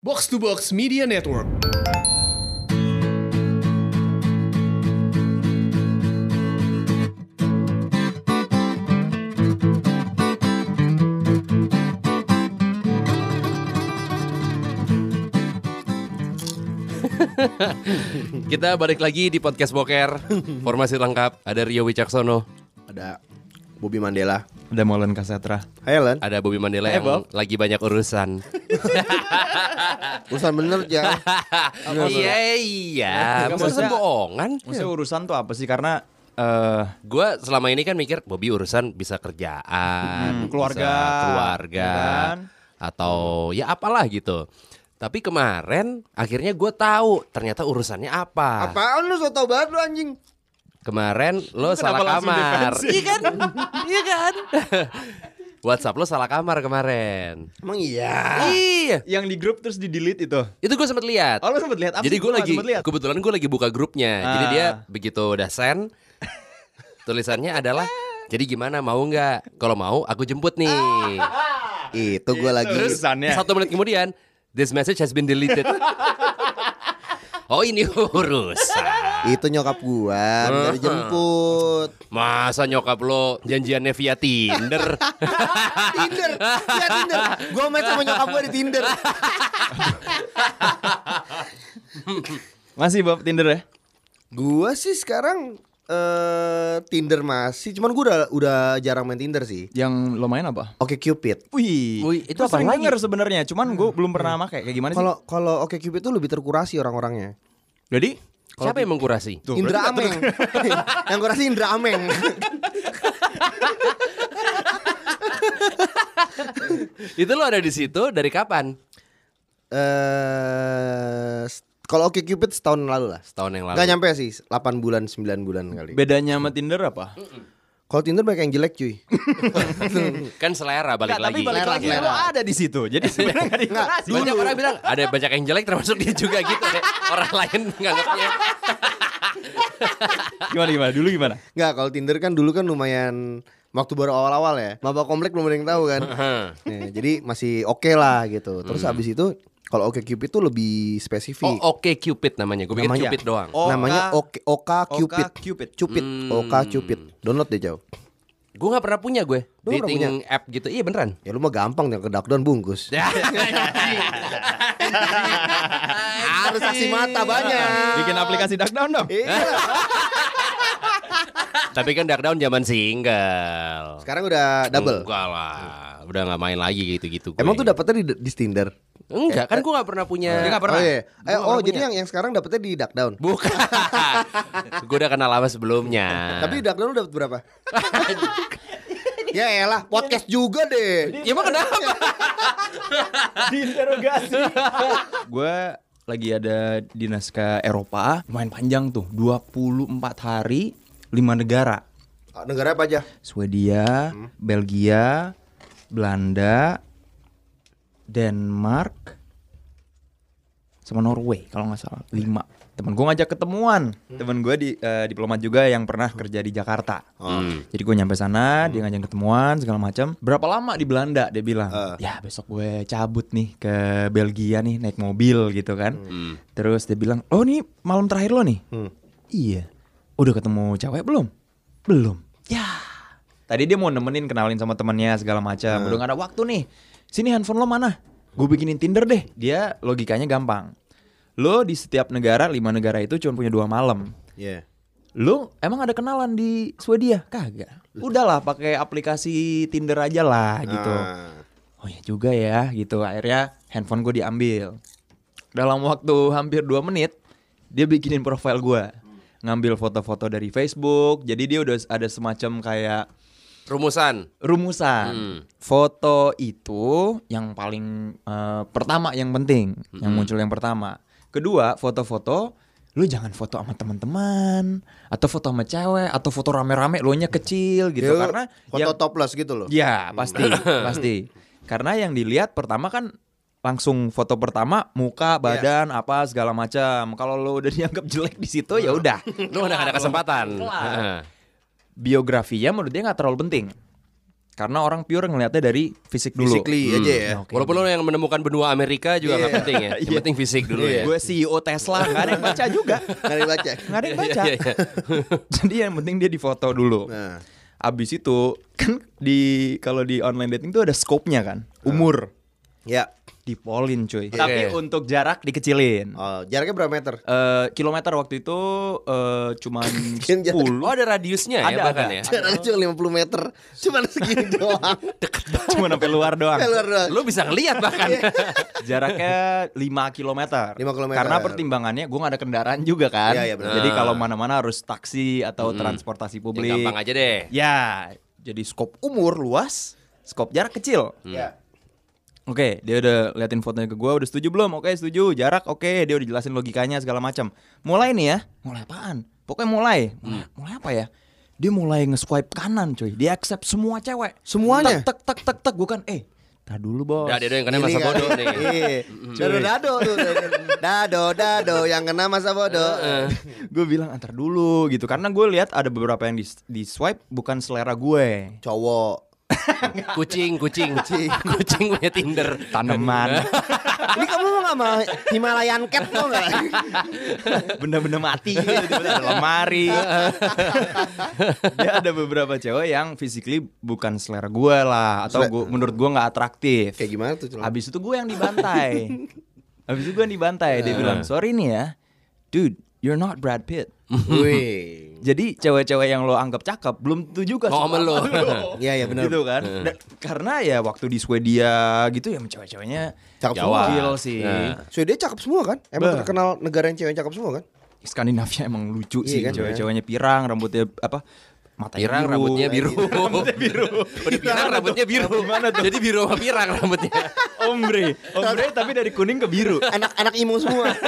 Box to Box Media Network. Kita balik lagi di podcast Boker. Formasi lengkap. Ada Rio Wicaksono, Ada Bobby Mandela. Ada Molen Kasetra. Hai Len. ada Bobby Mandela Eh, yang Bob. lagi banyak urusan. Urusan bener ya. iya iya, masa maksudnya- bohongan? Maksudnya urusan tuh apa sih? Karena eh Gue selama ini kan mikir Bobby urusan bisa kerjaan, Hmm, keluarga, bisa keluarga, ya kan? atau ya apalah gitu. Tapi kemarin akhirnya gue tahu ternyata urusannya apa. Apaan lu so tau banget lu anjing? Kemarin lo Kenapa salah kamar. Iya kan? Iya kan? WhatsApp lo salah kamar kemarin. Emang iya. Iya. yang di grup terus di delete itu. Itu gue sempet lihat. Oh lu sempet lihat? Apa Jadi gue lagi kebetulan gue lagi buka grupnya. Jadi Ah. dia begitu udah send tulisannya adalah jadi gimana mau nggak? Kalau mau aku jemput nih. Itu gue lagi. Urusannya. Satu menit kemudian this message has been deleted. Oh ini urusan. Itu nyokap gua minta dijemput. Masa nyokap lo janjiannya via Tinder? Tinder. Ya Tinder. Gua match sama nyokap gua di Tinder. Masih Bob Tinder ya? Gua sih sekarang eh Tinder masih, cuman gua udah udah jarang main Tinder sih. Yang lo main apa? Oke Cupid. Wih, Wih, itu apa lagi? denger sebenarnya, cuman gue belum pernah pakai. Kayak gimana sih? Kalau kalau Oke Cupid tuh lebih terkurasi orang-orangnya. Jadi Siapa yang mengkurasi? Tuh, Indra Ameng. Yang kurasi Indra Ameng. Itu lo ada di situ dari kapan? Eh kalau Oke Cupid setahun lalu lah. Setahun yang lalu. Gak nyampe sih, 8 bulan 9 bulan kali. bedanya sama Tinder apa? Kalau Tinder banyak yang jelek cuy. kan selera balik Nggak, lagi. tapi balik Selera, lagi selera. lo ada di situ. Jadi sebenarnya nggak dikurasi. Banyak orang bilang ada banyak yang jelek termasuk dia juga gitu ya. Orang lain nganggapnya. Gimana gimana? Dulu gimana? Nggak, kalau Tinder kan dulu kan lumayan waktu baru awal-awal ya. Maba komplek belum ada yang tahu kan. Nah, jadi masih oke lah gitu. Terus habis itu kalau Oke Cupid tuh lebih spesifik. Oh oke Cupid namanya. Gue pikir Namanya- Cupid doang. Oh. Namanya Oke Oka Oka Cupid. Cupid. Cupid. Hmm. Oka Cupid. Download deh jauh. Gue gak pernah punya gue Lu nggak dating app gitu. Iya beneran. Ya lu mah gampang yang ke down bungkus. Ya. Harus saksi mata banyak. Bikin aplikasi Duckdown dong. Iya. Tapi kan Dark Down zaman single. Sekarang udah double. Enggak lah. Udah gak main lagi gitu-gitu. gue. Emang tuh dapetnya di, di Tinder. Enggak kan gue gak pernah punya. Dia nggak pernah. Oh, iya. Eh, oh pernah jadi punya. yang yang sekarang dapetnya di duck down. Bukan. gue udah kenal lama sebelumnya. Tapi di duck down lu dapet berapa? ya elah, podcast juga deh. Ya emang kenapa? Diinterogasi. gue lagi ada dinas ke Eropa, lumayan panjang tuh, 24 hari, 5 negara. Ah, Negara apa aja? Swedia, Belgia, Belanda, Denmark, sama Norway kalau nggak salah. Lima. Temen gue ngajak ketemuan. Temen gue di eh, diplomat juga yang pernah kerja di Jakarta. Hmm. Jadi gue nyampe sana, dia ngajak ketemuan segala macam. Berapa lama di Belanda? Dia bilang, Eh. ya besok gue cabut nih ke Belgia nih naik mobil gitu kan. Hmm. Terus dia bilang, oh nih malam terakhir lo nih. Hmm. Iya. Udah ketemu cewek belum? Belum. Ya. Tadi dia mau nemenin kenalin sama temennya segala macam. Udah gak ada waktu nih. Sini handphone lo mana? Gue bikinin Tinder deh. Dia logikanya gampang. Lo di setiap negara, lima negara itu cuma punya dua malam. Iya. Lo emang ada kenalan di Swedia? Kagak. Udahlah pakai aplikasi Tinder aja lah gitu. Ah. Oh ya juga ya gitu. Akhirnya handphone gue diambil. Dalam waktu hampir 2 menit dia bikinin profil gue. Ngambil foto-foto dari Facebook. Jadi dia udah ada semacam kayak Rumusan. rumusan. Hmm. Foto itu yang paling eh, pertama yang penting, yang muncul yang pertama. Kedua, foto-foto lu jangan foto sama teman-teman atau foto sama cewek atau foto rame-rame lu nya kecil gitu Ya, karena foto yang- topless gitu loh. Ya pasti pasti karena yang dilihat pertama kan langsung foto pertama muka badan apa segala macam kalau lo udah dianggap jelek di situ ya udah Lu udah gak ada kesempatan. Kelar. Biografinya menurut dia nggak terlalu penting Karena orang pure ngelihatnya dari fisik dulu. Physically aja ya. Oke. Walaupun lo yang menemukan benua Amerika juga nggak Iya. penting ya. Yang penting fisik dulu ya. Gue CEO Tesla, nggak ada yang baca juga. Nggak ada yang baca. Nggak ada yang baca. Iya, iya, Jadi yang penting dia difoto dulu. Nah. Abis itu kan di kalau di online dating tuh ada scope-nya kan, umur. Ya. Dipolin cuy. Tapi untuk jarak dikecilin. Oh, jaraknya berapa meter? Eh, kilometer waktu itu eh, cuman Kan jarak- 10 Oh ada radiusnya ya Ada, bahkan ada. ya. Jaraknya cuma 50 meter. Cuma segini doang. cuma sampai luar doang. Keluar doang. Lo bisa ngelihat bahkan. Jaraknya 5 km. 5 kilometer. Karena pertimbangannya gue gak ada kendaraan juga kan. Iya, iya, benar. Jadi kalau mana-mana harus taksi atau transportasi Yang publik. gampang aja deh. Ya, jadi skop umur luas, skop jarak kecil. Ya. Oke, dia udah liatin fotonya ke gua, udah setuju belum? Oke, setuju. Jarak oke, dia udah jelasin logikanya segala macam. Mulai nih ya. Mulai apaan? Pokoknya mulai. Mulai, mulai apa ya? Dia mulai nge-swipe kanan, coy. Dia accept semua cewek. Semuanya? Tek tek tek tek tek. Gua kan eh, tar dulu, Bos. Udah dia yang kena masa kan. bodoh nih. Iya. Dado dado tuh. Dado dado yang kena masa bodoh. gue bilang antar dulu gitu karena gue lihat ada beberapa yang di, di swipe bukan selera gue Cowok. Kucing, kucing, kucing, kucing punya Tinder. tanaman Ini kamu mau nggak mau Himalayan cat mau nggak? benda-benda mati gitu ada lemari dia ada beberapa cewek yang physically bukan selera gue lah atau gua, menurut gue nggak atraktif Kayak gimana tuh? Cel? Abis itu gue yang dibantai Abis itu gue yang dibantai Dia bilang sorry nih ya Dude you're not Brad Pitt Wih. Jadi cewek-cewek yang lo anggap cakep Belum tentu juga Mau suka sama lo. Iya iya benar. gitu kan Dan- Karena ya waktu di Swedia gitu ya cewek-ceweknya Cakep Jawa. Gokil sih Nah. Swedia cakep semua kan? Emang Bah. terkenal negara yang cewek cakep semua kan? Skandinavia emang lucu Iya sih kan, Cewek-ceweknya pirang Rambutnya apa Matanya Pirang biru. rambutnya biru. Rambutnya biru Udah pirang rambutnya biru. Gimana tuh? Jadi biru sama pirang rambutnya. Ombre Ombre tapi dari kuning ke biru Anak-anak imo semua.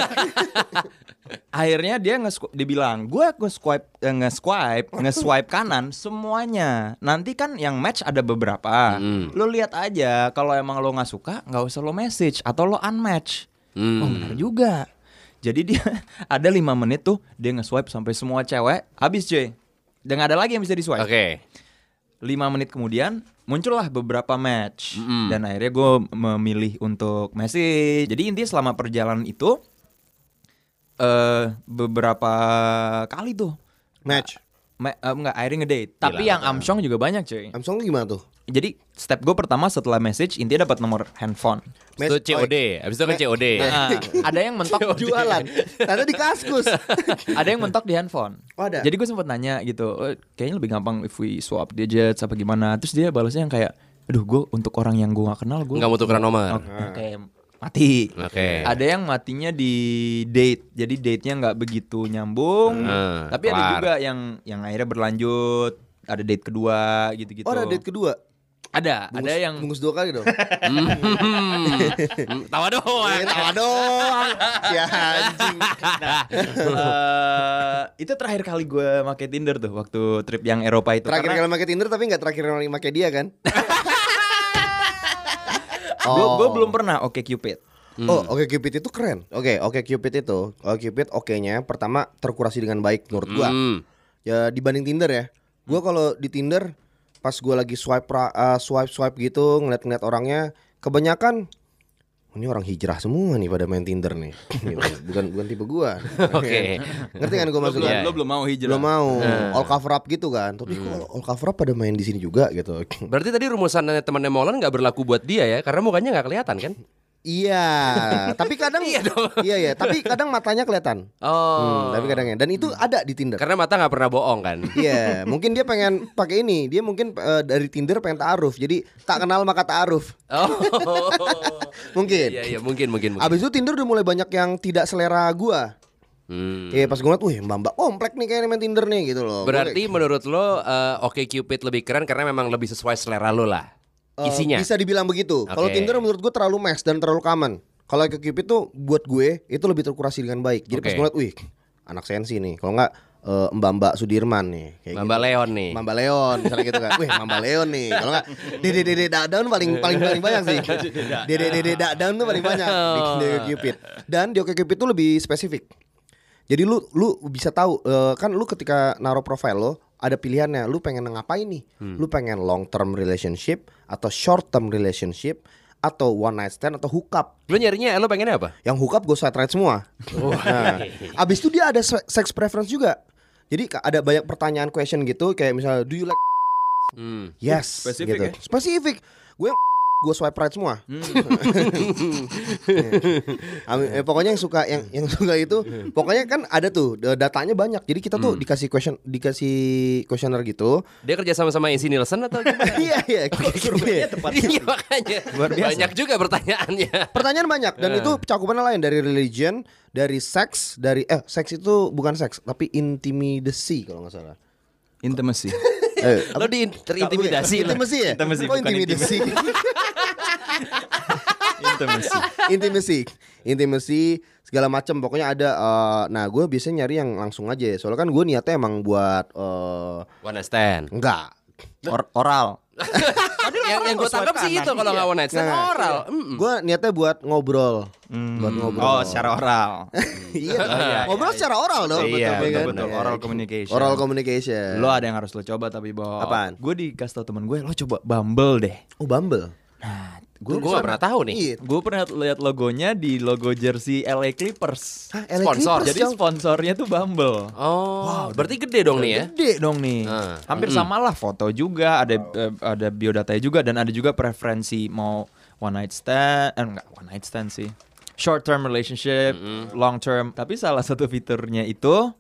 akhirnya dia nge dia bilang gue nge-swipe eh, nge-swipe nge-swipe kanan semuanya nanti kan yang match ada beberapa Hmm. lo lihat aja kalau emang lo nggak suka nggak usah lo message atau lo unmatch Hmm. oh benar juga jadi dia ada lima menit tuh dia nge-swipe sampai semua cewek habis cuy dan ada lagi yang bisa di swipe Oke. lima menit kemudian muncullah beberapa match Mm-mm. dan akhirnya gue memilih untuk message jadi intinya selama perjalanan itu eh beberapa kali tuh Match. Ma- eh, enggak akhirnya ngedate tapi yang Amsong juga banyak cuy Samsung gimana tuh? jadi step gue pertama setelah message intinya dapat nomor handphone Itu Match- COD. Habis itu kan COD. Nah, ada yang mentok Jualan. Ternyata di kaskus. ada yang mentok di handphone. Oh, ada? Jadi gue sempet nanya gitu, "Eh, kayaknya lebih gampang if we swap digits apa gimana. Terus dia balasnya yang kayak, aduh gue untuk orang yang gue gak kenal gue Nggak mau tukeran nomor. Oke, oke, mati. Oke. Ada yang matinya di date, jadi date-nya nggak begitu nyambung. Hmm, tapi ada juga yang yang akhirnya berlanjut, ada date kedua gitu-gitu. Oh ada date kedua. Ada, Bungkus, ada yang bungkus dua kali dong. Hmm, Tawa doang. Eh, tawa doang. Si anjing. Eh, itu terakhir kali gue pakai Tinder tuh waktu trip yang Eropa itu. Terakhir Karena- kali pakai Tinder tapi nggak terakhir kali pakai dia kan? Gue gue belum pernah oke Cupid. Oh, Oke Cupid itu keren. Oke, Oke Cupid itu, Oke Cupid oke-nya pertama terkurasi dengan baik menurut gua. Hmm. Ya dibanding Tinder ya. Gua kalau di Tinder pas gua lagi swipe uh, swipe swipe gitu ngeliat-ngeliat orangnya, kebanyakan "Oh, ini orang hijrah semua nih pada main Tinder nih. Gitu. Bukan bukan tipe gua. Oke. Ngerti kan gua maksudnya? Lo belum mau hijrah. Belum mau all cover up gitu kan. Tapi kok all cover up pada main di sini juga gitu. Berarti tadi rumusan temannya Molan nggak berlaku buat dia ya, karena mukanya nggak kelihatan kan? Iya, tapi kadang Iya dong. Iya ya, tapi kadang matanya kelihatan. Oh. Hmm, tapi kadangnya dan itu ada di Tinder. Karena mata nggak pernah bohong kan? Iya, mungkin dia pengen pakai ini. Dia mungkin eh, dari Tinder pengen taaruf. Jadi tak kenal maka taaruf. Oh. Mungkin. Iya iya mungkin mungkin. mungkin. Abis itu Tinder udah mulai banyak yang tidak selera gua. Hmm. Iya, pas gue ngeliat, wih mbak-mbak komplek nih kayaknya main Tinder nih gitu loh. Berarti menurut lo eh, Oke Cupid lebih keren karena memang lebih sesuai selera lo lah. Eh, Isinya. bisa dibilang begitu. Kalau Oke. Tinder menurut gue terlalu mass dan terlalu common. Kalau ke Cupid tuh buat gue itu lebih terkurasi dengan baik. Jadi pas Oke. gue ngeliat, wih anak sensi nih. Kalau nggak eh, mbak-mbak Sudirman nih. Kayak Mbak gitu. Leon nih. Mamba Leon misalnya gitu kan. Wih, Mamba Leon nih. Kalau enggak Dede Dede Dakdown paling paling paling banyak sih. Dede Dede Dakdown tuh paling banyak di, di Cupid. Dan di Oke Cupid tuh lebih spesifik. Jadi lu lu bisa tahu eh, kan lu ketika naruh profile lo ada pilihannya. Lu pengen ngapain nih? Lu pengen long term relationship atau short term relationship atau one night stand atau hookup? Lu nyarinya lo pengennya apa? Yang hookup gue side ride semua. Nah, abis itu dia ada se- sex preference juga. Jadi ada banyak pertanyaan question gitu kayak misalnya do you like Hmm. yes Spesifik gitu. ya? Spesifik. Gue yang gue swipe right semua. Amin. Eh, pokoknya yang suka yang yang suka itu pokoknya kan ada tuh eh, datanya banyak. Jadi kita tuh dikasih question dikasih questionnaire gitu. Dia kerja sama sama Isi Nielsen atau gimana? Iya iya. Iya. Iya makanya Banyak juga pertanyaannya Pertanyaan banyak dan itu cakupannya lain dari religion, dari seks, dari eh seks itu bukan seks tapi intimidasi kalau nggak salah. Intimacy. Eh, Lo di terintimidasi lo. Intimasi ya? Intimasi, Kok intimidasi? Intimacy. intimasi, intimasi segala macam pokoknya ada. eh, nah, gue biasanya nyari yang langsung aja. Soalnya kan gue niatnya emang buat eh One stand enggak. Or- oral. Yang, yang gue tangkap sih itu kalau nggak one night stand Nah, oral Mm. Gue niatnya buat ngobrol, buat ngobrol. Oh, secara oral. iya, ngobrol secara oral dong. Iya, betul, betul, betul. Oral communication. Oral communication. Lo ada yang harus lo coba tapi Bob. Apaan? Gue dikasih tau temen gue, lo coba Bumble deh. Oh, Bumble. Gue gue gak pernah tahu nih Iya. Gue pernah lihat logonya di logo jersey LA Clippers. Hah, LA Sponsor. Clippers, Jadi sponsornya tuh Bumble. Oh berarti gede dong nih ya Gede dong nih. Ah. Hampir sama lah foto juga, ada eh, ada biodatanya juga dan ada juga preferensi mau one night stand, eh enggak one night stand sih. Short term relationship, long term. Tapi salah satu fiturnya itu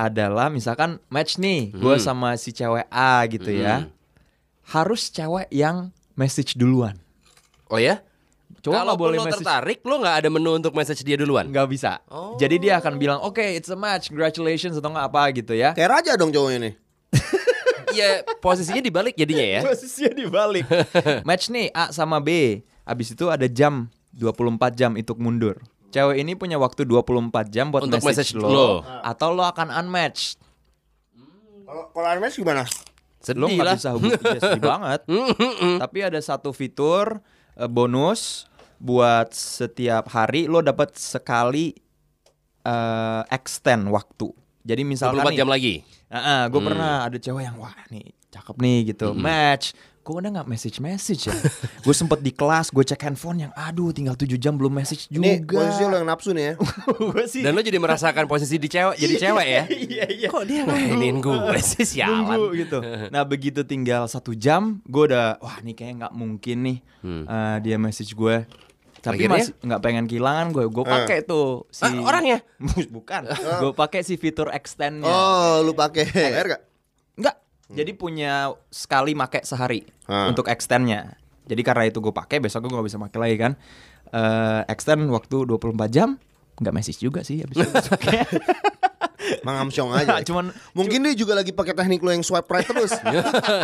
adalah misalkan match nih, gue sama si cewek A gitu ya. Harus cewek yang message duluan. Oh ya Cowok Kalau nggak boleh lo message tertarik Lo gak ada menu untuk message dia duluan nggak bisa. Oh. Jadi dia akan bilang, oke, it's a match, congratulations atau nggak apa gitu ya. Kayak raja dong cowoknya nih. Iya posisinya dibalik jadinya ya Posisinya dibalik. Match nih A sama B. Abis itu ada jam 24 jam itu mundur. Cewek ini punya waktu 24 jam buat Untuk message, message lo, lo. atau lo akan unmatched. Kalau kalau Hermes gimana? Lo Sedih nggak lah bisa hubungi ya, sedih banget. Tapi ada satu fitur eh, bonus buat setiap hari lo dapat sekali eh, extend waktu. Jadi misalkan 24 nih, jam lagi gue pernah ada cewek yang wah nih cakep nih gitu match. Gue udah nggak message message ya. gue sempet di kelas gue cek handphone yang aduh tinggal 7 jam belum message juga. Nih posisi lo yang nafsu nih ya. gue sih. Dan lo jadi merasakan posisi di cewek Jadi cewek ya iya iya. Kok dia ngainin gue sih sialan Nunggu gitu. Nah begitu tinggal satu jam, gue udah wah nih kayak nggak mungkin nih eh, dia message gue. Tapi Akhirnya? masih nggak pengen kehilangan gue. Gue pakai tuh si Ah, orangnya? bukan. gue pakai si fitur extendnya. Oh, lu pakai air gak? Enggak. Jadi punya sekali make sehari Hmm. untuk extendnya. Jadi karena itu gue pakai, besok gue gak bisa pakai lagi kan. Eh extend waktu 24 jam, nggak message juga sih habis itu. Mangamsyong aja. Cuman Mungkin dia juga lagi pakai teknik lo yang swipe right terus.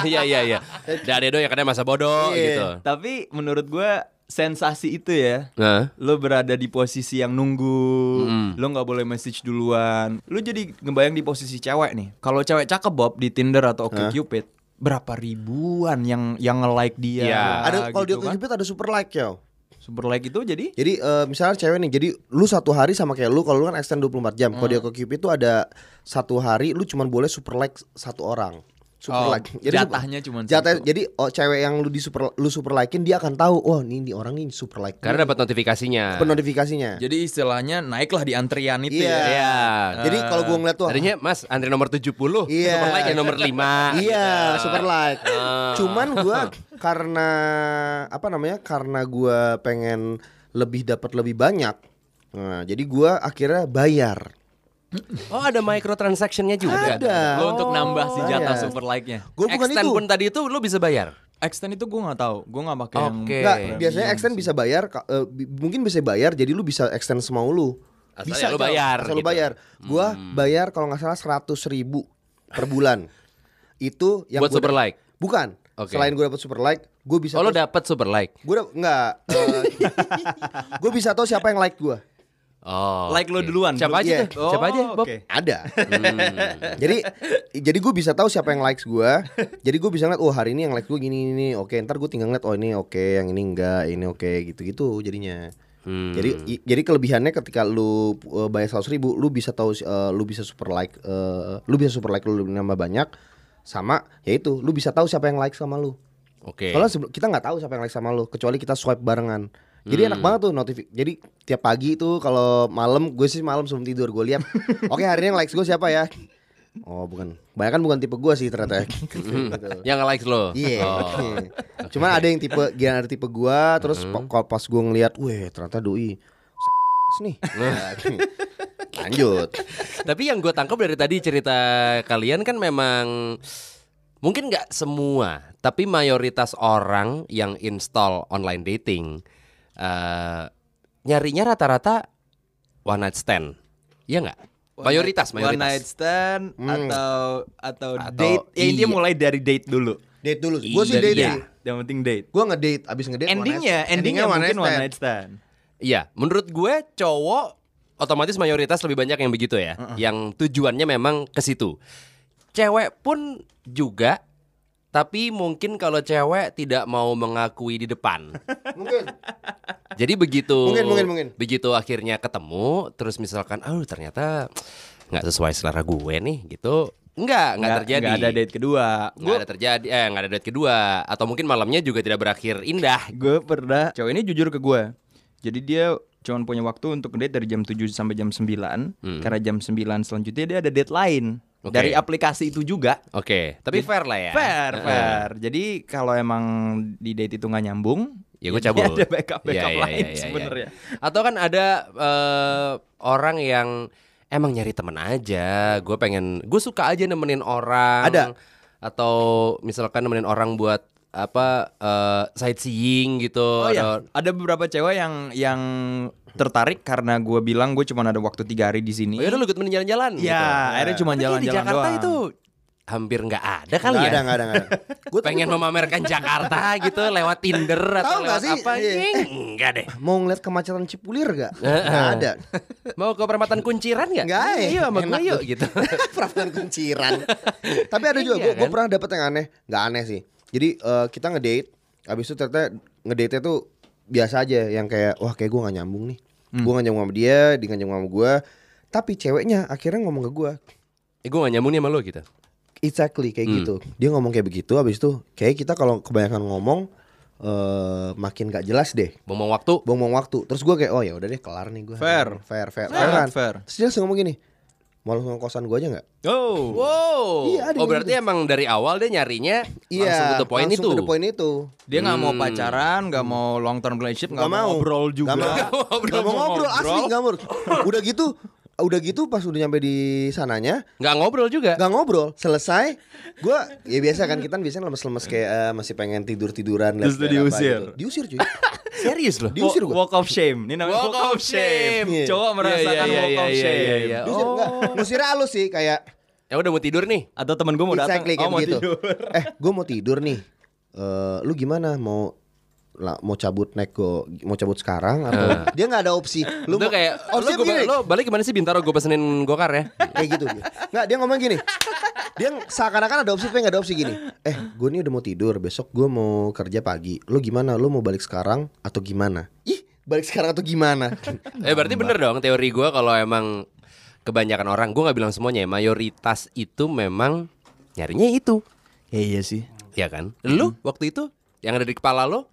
Iya iya iya Dan Edo yang kadang masa bodoh Iya. gitu tapi menurut gue sensasi itu ya Nah lo berada di posisi yang nunggu, lo nggak boleh message duluan. Lo jadi ngebayang di posisi cewek nih. Kalau cewek cakep Bob di Tinder atau OkCupid, berapa ribuan yang yang nge-like dia. Iya. ada kalau gitu dia kan. kejepit ada super like ya. Super like itu jadi Jadi eh, misalnya cewek nih, jadi lu satu hari sama kayak lu kalau lu kan extend 24 jam. Kalau dia ke Cupid itu ada satu hari lu cuma boleh super like satu orang. Super Oh, like. jatahnya cuman jatah, satu. Jadi oh, cewek yang lu di super lu super likein dia akan tahu, oh ini, ini orang ini super like. Karena dapat notifikasinya Dapat notifikasinya. jadi istilahnya naiklah di antrian itu Iya. ya. Iya Jadi kalau gua ngeliat tuh Tadinya mas antri nomor 70 Iya. Super like yang nomor 5 Iya, super like. Ah. Cuman gua karena apa namanya? Karena gua pengen lebih dapat lebih banyak. Nah, jadi gua akhirnya bayar. Oh ada microtransactionnya juga Ada. Lo untuk nambah si jatah Bayar. super like-nya. Gua bukan Extend itu. pun tadi itu lo bisa bayar Extend itu gue nggak tahu. Gue nggak pakai yang Oke. Enggak, Premium biasanya extend bisa bayar eh, bi- mungkin bisa bayar jadi lu bisa extend semau lu. Asal bisa ya lu bayar Asal lu gitu. bayar. Gua bayar kalau nggak salah 100 ribu per bulan. Itu yang Buat gua super like? Bukan. Oke. Selain gue dapat super like, gue bisa Oh lo dapet super like Gue udah enggak Gue bisa tahu siapa yang like gue Oh Like lo oke. duluan. Siapa aja Iya. tuh Siapa aja Oh, Bob oke. Ada Jadi Jadi gue bisa tahu siapa yang likes gue Jadi gue bisa ngeliat Oh hari ini yang like gue gini ini Oke ntar gue tinggal ngeliat Oh ini oke Yang ini enggak Ini oke Gitu-gitu jadinya Hmm. Jadi i- jadi kelebihannya ketika lu uh, bayar 100 ribu, lu bisa tahu uh, lu bisa super like, uh, lu bisa super like lu nambah banyak, sama yaitu lu bisa tahu siapa yang like sama lu. Oke. Soalnya sebelum- kita nggak tahu siapa yang like sama lu kecuali kita swipe barengan. Jadi Hmm. enak banget tuh notifikasi. Jadi tiap pagi tuh kalau malam gue sih malam sebelum tidur gue lihat. Oke hari ini yang likes gue siapa ya? Oh bukan, banyak bukan tipe gue sih ternyata. Gitu. Yang like lo. Iya. Oh. Cuman ada yang tipe gila ada tipe gua terus po- kalau pas gua ngeliat, weh ternyata doi nih. Lanjut. Tapi yang gue tangkap dari tadi cerita kalian kan memang mungkin nggak semua, tapi mayoritas orang yang install online dating eh, nyarinya rata-rata one night stand, iya nggak? Mayoritas, One night mayoritas. stand Hmm. atau atau Atau- date. Ya intinya iya. mulai dari date dulu. Date dulu. Gua sih Iya. date Iya. sih. Yang penting date. Gua ngedate abis ngedate one night Endingnya, stand. endingnya one mungkin night one stand. night stand. Iya, menurut gue cowok otomatis mayoritas lebih banyak yang begitu ya, yang tujuannya memang ke situ. Cewek pun juga, tapi mungkin kalau cewek tidak mau mengakui di depan. Mungkin. Jadi begitu Mungkin, mungkin, mungkin. begitu akhirnya ketemu terus misalkan oh ternyata nggak sesuai selera gue nih gitu. Enggak, enggak terjadi. Nggak ada date kedua. Nggak ada terjadi eh nggak ada date kedua atau mungkin malamnya juga tidak berakhir indah. Gue pernah Cowok ini jujur ke gue Jadi dia cuma punya waktu untuk date dari jam 7 sampai jam 9 Karena jam 9 selanjutnya dia ada deadline Oke. Dari aplikasi itu juga Oke, tapi fair lah ya. Fair, fair Jadi kalau emang di date itu nggak nyambung Ya gue cabut. Ada backup-backup Iya, iya, lain iya, iya, sebenarnya iya. Atau kan ada eh, orang yang emang nyari temen aja. Gue pengen, gue suka aja nemenin orang. Ada. Atau misalkan nemenin orang buat apa eh, sightseeing gitu. Oh ya, atau- ada beberapa cewek yang yang tertarik karena gue bilang gue cuma ada waktu tiga hari di sini. Oh ya udah lu ikut temenin jalan-jalan Ya, gitu. akhirnya cuma kayaknya di jalan-jalan Jakarta doang. itu hampir nggak ada kali Nggak ya. ada, nggak ada, nggak ada. Gua tuh Pengen memamerkan Jakarta gitu lewat Tinder atau nggak lewat sih? apa? Iya. Iya, Enggak deh. mau ngeliat kemacetan Cipulir gak? Nggak ada. Mau ke perempatan kunciran nggak? Nggak, eh. Iya sama gue yuk gitu. Perasaan kunciran. Tapi ada juga, Iya, gue kan? pernah dapet yang aneh, nggak aneh sih. Jadi eh, kita ngedate, habis itu ternyata ngedate tuh biasa aja, yang kayak wah kayak gue nggak nyambung nih. Gue nggak nyambung sama dia, dia nggak nyambung sama gue. Tapi ceweknya akhirnya ngomong ke gue, Eh gue gak nyambung nih sama lo gitu. exactly kayak Hmm. gitu. Dia ngomong kayak begitu, habis itu kayak kita kalau kebanyakan ngomong eh makin gak jelas deh. Buang waktu. Buang-buang waktu. Terus gue kayak oh ya udah deh kelar nih gue. Fair. fair, fair, Fair, kan? fair. Terus dia langsung ngomong gini, mau langsung ke kosan gue aja nggak? Oh. Wow. Iya, ada oh berarti emang dari awal dia nyarinya langsung to the point langsung itu. to the point itu. Dia nggak mau pacaran, nggak mau long term relationship, nggak mau mau. ngobrol juga. Nggak mau, Nggak mau ngobrol asli nggak mau. Udah gitu, udah gitu pas udah nyampe di sananya Nggak ngobrol juga. nggak ngobrol. Selesai, gue ya biasa kan kita biasanya lemes-lemes kayak eh, masih pengen tidur tiduran. Terus diusir. Diusir cuy. Serius loh. Diusir Walk- gua. Walk of shame. Ini namanya Walk of shame. Iya. Cowok merasakan Iya, iya, walk of iya, shame. iya, iya. Diusir Oh. nggak? Ngusirnya halus sih kayak Ya udah mau tidur nih. Atau temen gue mau datang, exactly kayak oh mau begitu. tidur. Eh, gue mau tidur nih. Eh, lu gimana mau lah, mau cabut naik go mau cabut sekarang atau dia nggak ada opsi. Lu Lu mau- kayak lu, opsi gua, gini, lu balik gimana sih Bintaro gue pesenin gokar ya. kayak gitu nggak dia ngomong gini. Dia seakan-akan ada opsi tapi nggak ada opsi gini. Eh gue nih udah mau tidur besok gue mau kerja pagi. Lu gimana? Lu mau balik sekarang atau gimana? Ih balik sekarang atau gimana? Eh berarti bener dong teori gue kalau emang kebanyakan orang gue nggak bilang semuanya ya mayoritas itu memang nyarinya itu. Ya iya sih. ya kan? Lu waktu itu yang ada di kepala lo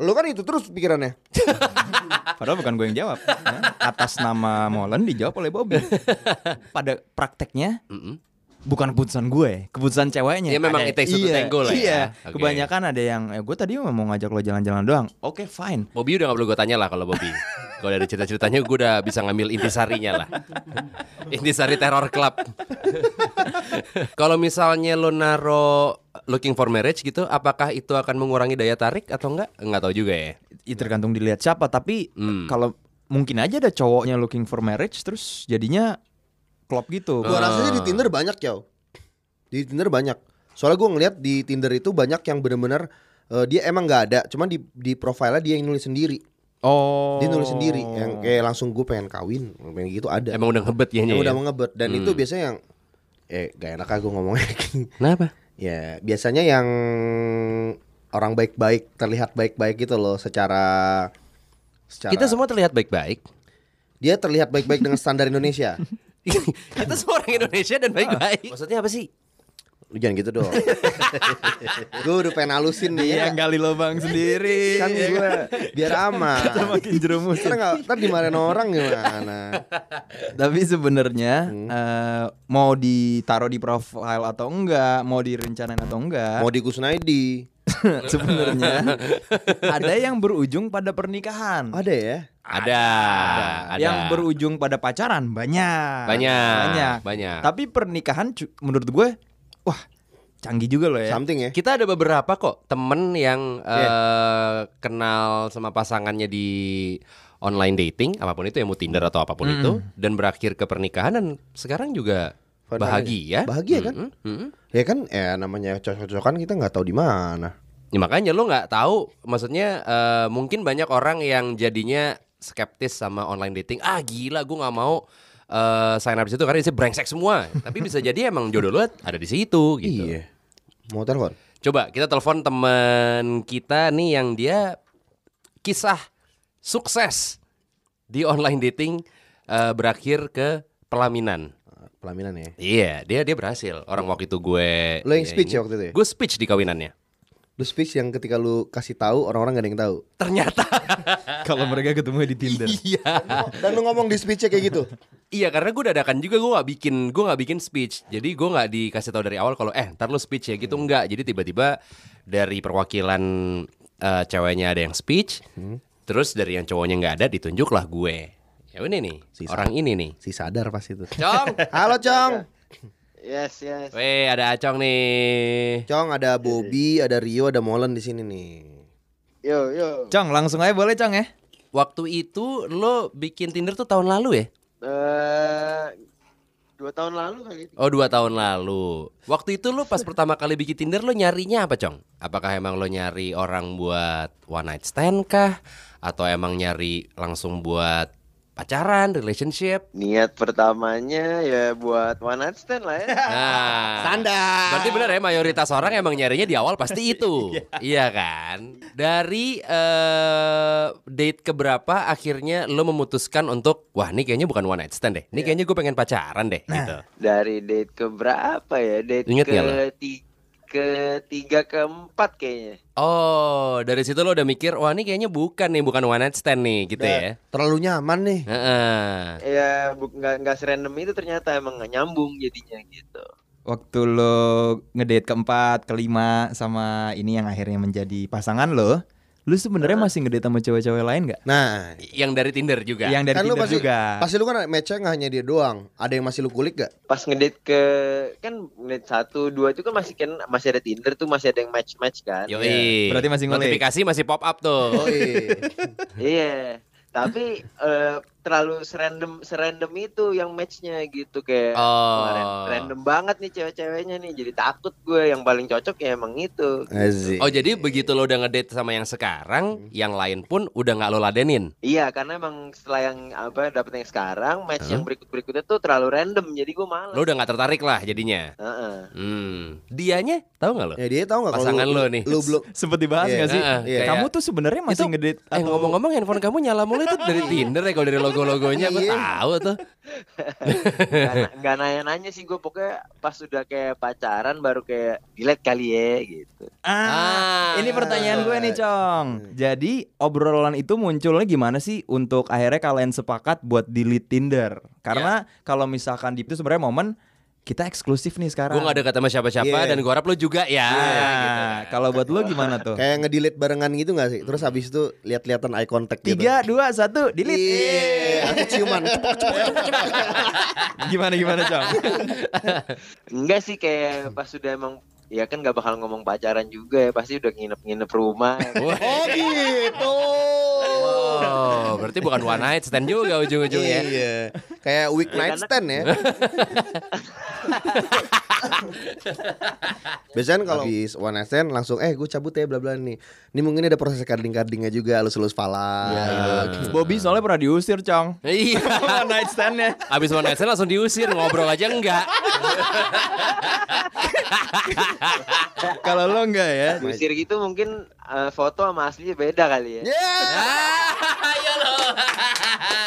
lu kan itu terus pikirannya Padahal bukan gue yang jawab. ya. Atas nama Molen dijawab oleh Bobby. Pada prakteknya bukan keputusan gue, keputusan ceweknya. Ya, memang Ada- it takes two to iya, tango lah ya. Iya. Oke. Kebanyakan ada yang eh, gue tadi mau ngajak lo jalan-jalan doang. Oke, fine. Bobby udah gak perlu gue tanya lah kalau Bobby Kalau dari cerita-ceritanya gue udah bisa ngambil intisarinya lah Intisari Terror Club Kalau misalnya lo naro looking for marriage gitu Apakah itu akan mengurangi daya tarik atau enggak? Enggak tahu juga ya Ya, tergantung dilihat siapa, tapi Hmm. kalau mungkin aja ada cowoknya looking for marriage terus jadinya klop gitu. Gua rasa sih di Tinder banyak ya. Di Tinder banyak. Soalnya gue ngeliat di Tinder itu banyak yang bener-bener eh, dia emang nggak ada, cuman di di profilnya dia yang nulis sendiri. Oh. Dia nulis sendiri yang kayak langsung gue pengen kawin, pengen gitu ada. Emang udah ngebet ya yang ya? udah ngebet dan itu biasanya yang eh gak enak aku ngomongnya. Kenapa? ya, biasanya yang orang baik-baik terlihat baik-baik gitu loh secara secara Kita semua terlihat baik-baik dia terlihat baik-baik dengan standar Indonesia. Kita semua orang Indonesia dan baik-baik Maksudnya apa sih? Lu jangan gitu dong. gue udah pengen halusin nih. Dia ya. gali lubang sendiri. Kan gue biar aman. Kita makin jerumus. Nggak, ntar dimarahin orang gimana? Tapi sebenarnya eh, mau ditaruh di profile atau enggak, mau direncanain atau enggak, Mau di Kusnaidi. sebenarnya ada yang berujung pada pernikahan. Ada ya? Ada, ada. Yang berujung pada pacaran banyak. Banyak, Banyak. banyak. Tapi pernikahan menurut gue wah, canggih juga loh ya. Something ya? Kita ada beberapa kok temen yang Iya. eh, kenal sama pasangannya di online dating, apa pun itu ya mau Tinder atau apa pun itu, dan berakhir ke pernikahan dan sekarang juga Bahagia. Bahagia kan? Mm-mm, mm-mm. Ya kan, ya namanya cocok-cocokan kita nggak tahu di mana. Ya, makanya lo nggak tahu, maksudnya eh, mungkin banyak orang yang jadinya skeptis sama online dating. Ah gila, gue nggak mau eh, sign up di situ karena itu brengsek semua. Tapi bisa jadi emang jodoh lo ada di situ gitu. Iya. Mau telepon? Coba kita telepon teman kita nih yang dia kisah sukses di online dating eh, berakhir ke pelaminan. Pelaminan ya. Iya, dia dia berhasil. Orang waktu itu gue Lo yang speech ya waktu itu ya? Gue speech di kawinannya. Lu speech yang ketika lu kasih tahu orang-orang gak ada yang tahu. Ternyata Kalau mereka ketemu di Tinder. iya. Dan lu ngomong di speechnya kayak gitu. Iya karena gue dadakan juga gue nggak bikin gue nggak bikin speech jadi gue nggak dikasih tahu dari awal kalau eh ntar lu speech ya gitu nggak jadi tiba-tiba dari perwakilan eh, ceweknya ada yang speech terus dari yang cowoknya nggak ada ditunjuklah gue ya ini nih Sisa. orang ini nih Si sadar pas itu. Cong Halo Cong. Yes, yes. Weh ada Acong nih Cong ada Bobby, ada Rio, ada Molen di sini nih. Yo, yo. Cong, langsung aja boleh Cong ya? waktu itu lo bikin Tinder tuh tahun lalu ya Eh, dua tahun lalu kali. Oh dua tahun lalu Waktu itu lo pas pertama kali bikin Tinder lo nyarinya apa Cong? Apakah emang lo nyari orang buat one night stand kah? Atau emang nyari langsung buat pacaran, relationship? Niat pertamanya ya buat one night stand lah ya. Nah Standar. Berarti benar ya mayoritas orang emang nyarinya di awal pasti itu Iya kan? Dari eh, date keberapa akhirnya lo memutuskan untuk Wah ini kayaknya bukan one night stand deh Ini kayaknya gue pengen pacaran deh gitu Dari date ke berapa ya? Date Ingat ke nggak lo? ti- ketiga keempat kayaknya. Oh, dari situ lo udah mikir, wah ini kayaknya bukan nih, bukan one night stand nih, gitu ya. Terlalu nyaman nih. Heeh. Ya bu- nggak nggak serandom itu ternyata emang nggak nyambung jadinya gitu. Waktu lo ngedate keempat, kelima sama ini yang akhirnya menjadi pasangan lo, lu sebenarnya masih ngedate sama cewek-cewek lain nggak? Nah, Yang dari Tinder juga. Yang dari kan lu Tinder pasti juga. pasti lu kan matchnya nggak hanya dia doang. Ada yang masih lu kulik gak? Pas ngedate ke kan ngedate satu dua itu kan masih kan masih ada Tinder tuh masih ada yang match match kan. Yoi. Berarti masih ngulik. Notifikasi masih pop up tuh. Oh iya. Iya. Tapi eh, terlalu serandom serandom itu yang matchnya gitu kayak Oh. random banget nih cewek-ceweknya nih jadi takut gue yang paling cocok ya emang itu Asik. Oh jadi begitu lo udah ngedate sama yang sekarang, yang lain pun udah nggak lo ladenin. iya karena emang setelah yang apa dapet yang sekarang match yang berikut berikutnya tuh terlalu random jadi gue malas Lo udah nggak tertarik lah jadinya. Heeh. Hmm. Dianya tahu nggak lo? Ya dia tahu nggak Pasangan lu, lo nih. Lu belum Sempet dibahas Iya. nggak sih? Heeh, iya. Kamu tuh sebenarnya masih Itu- ngedate Eh ngomong-ngomong handphone kamu nyala mulu itu dari Tinder ya kalau dari logo-logonya gue Iya. tahu tuh. Nggak nanya-nanya sih gue pokoknya pas udah kayak pacaran baru kayak delete kali ya gitu Ah, Ah. ini pertanyaan gue nih, Cong. Jadi obrolan itu munculnya gimana sih untuk akhirnya kalian sepakat buat delete Tinder? Karena kalau misalkan di itu sebenarnya momen kita eksklusif nih sekarang. Gue gak dekat sama siapa-siapa Iya. dan gue harap lo juga ya. Iya. gitu. Kalau buat lo gimana tuh? kayak ngedelete barengan gitu gak sih? Terus habis itu lihat-lihatan eye contact gitu. Tiga, dua, satu, delete. Iya, aku ciuman. Cepuk, cepuk, cepuk, cepuk. Gimana gimana, Cong? enggak sih kayak pas sudah emang ya kan gak bakal ngomong pacaran juga ya pasti udah nginep-nginep rumah. Oh gitu. Oh, berarti bukan one night stand juga ujung-ujungnya. Iya. Kayak week Ya, night stand ya. Biasanya kan kalau habis one night stand langsung eh gue cabut ya bla bla nih. Ini mungkin ada proses carding-cardingnya juga halus-halus pala. gitu. Bobby soalnya pernah diusir, Cong. Iya. One night stand-nya. Abis one night stand langsung diusir ngobrol aja enggak. Kalau lo enggak ya? Diusir gitu mungkin eh, foto sama aslinya beda kali ya Ya. Ayo lo.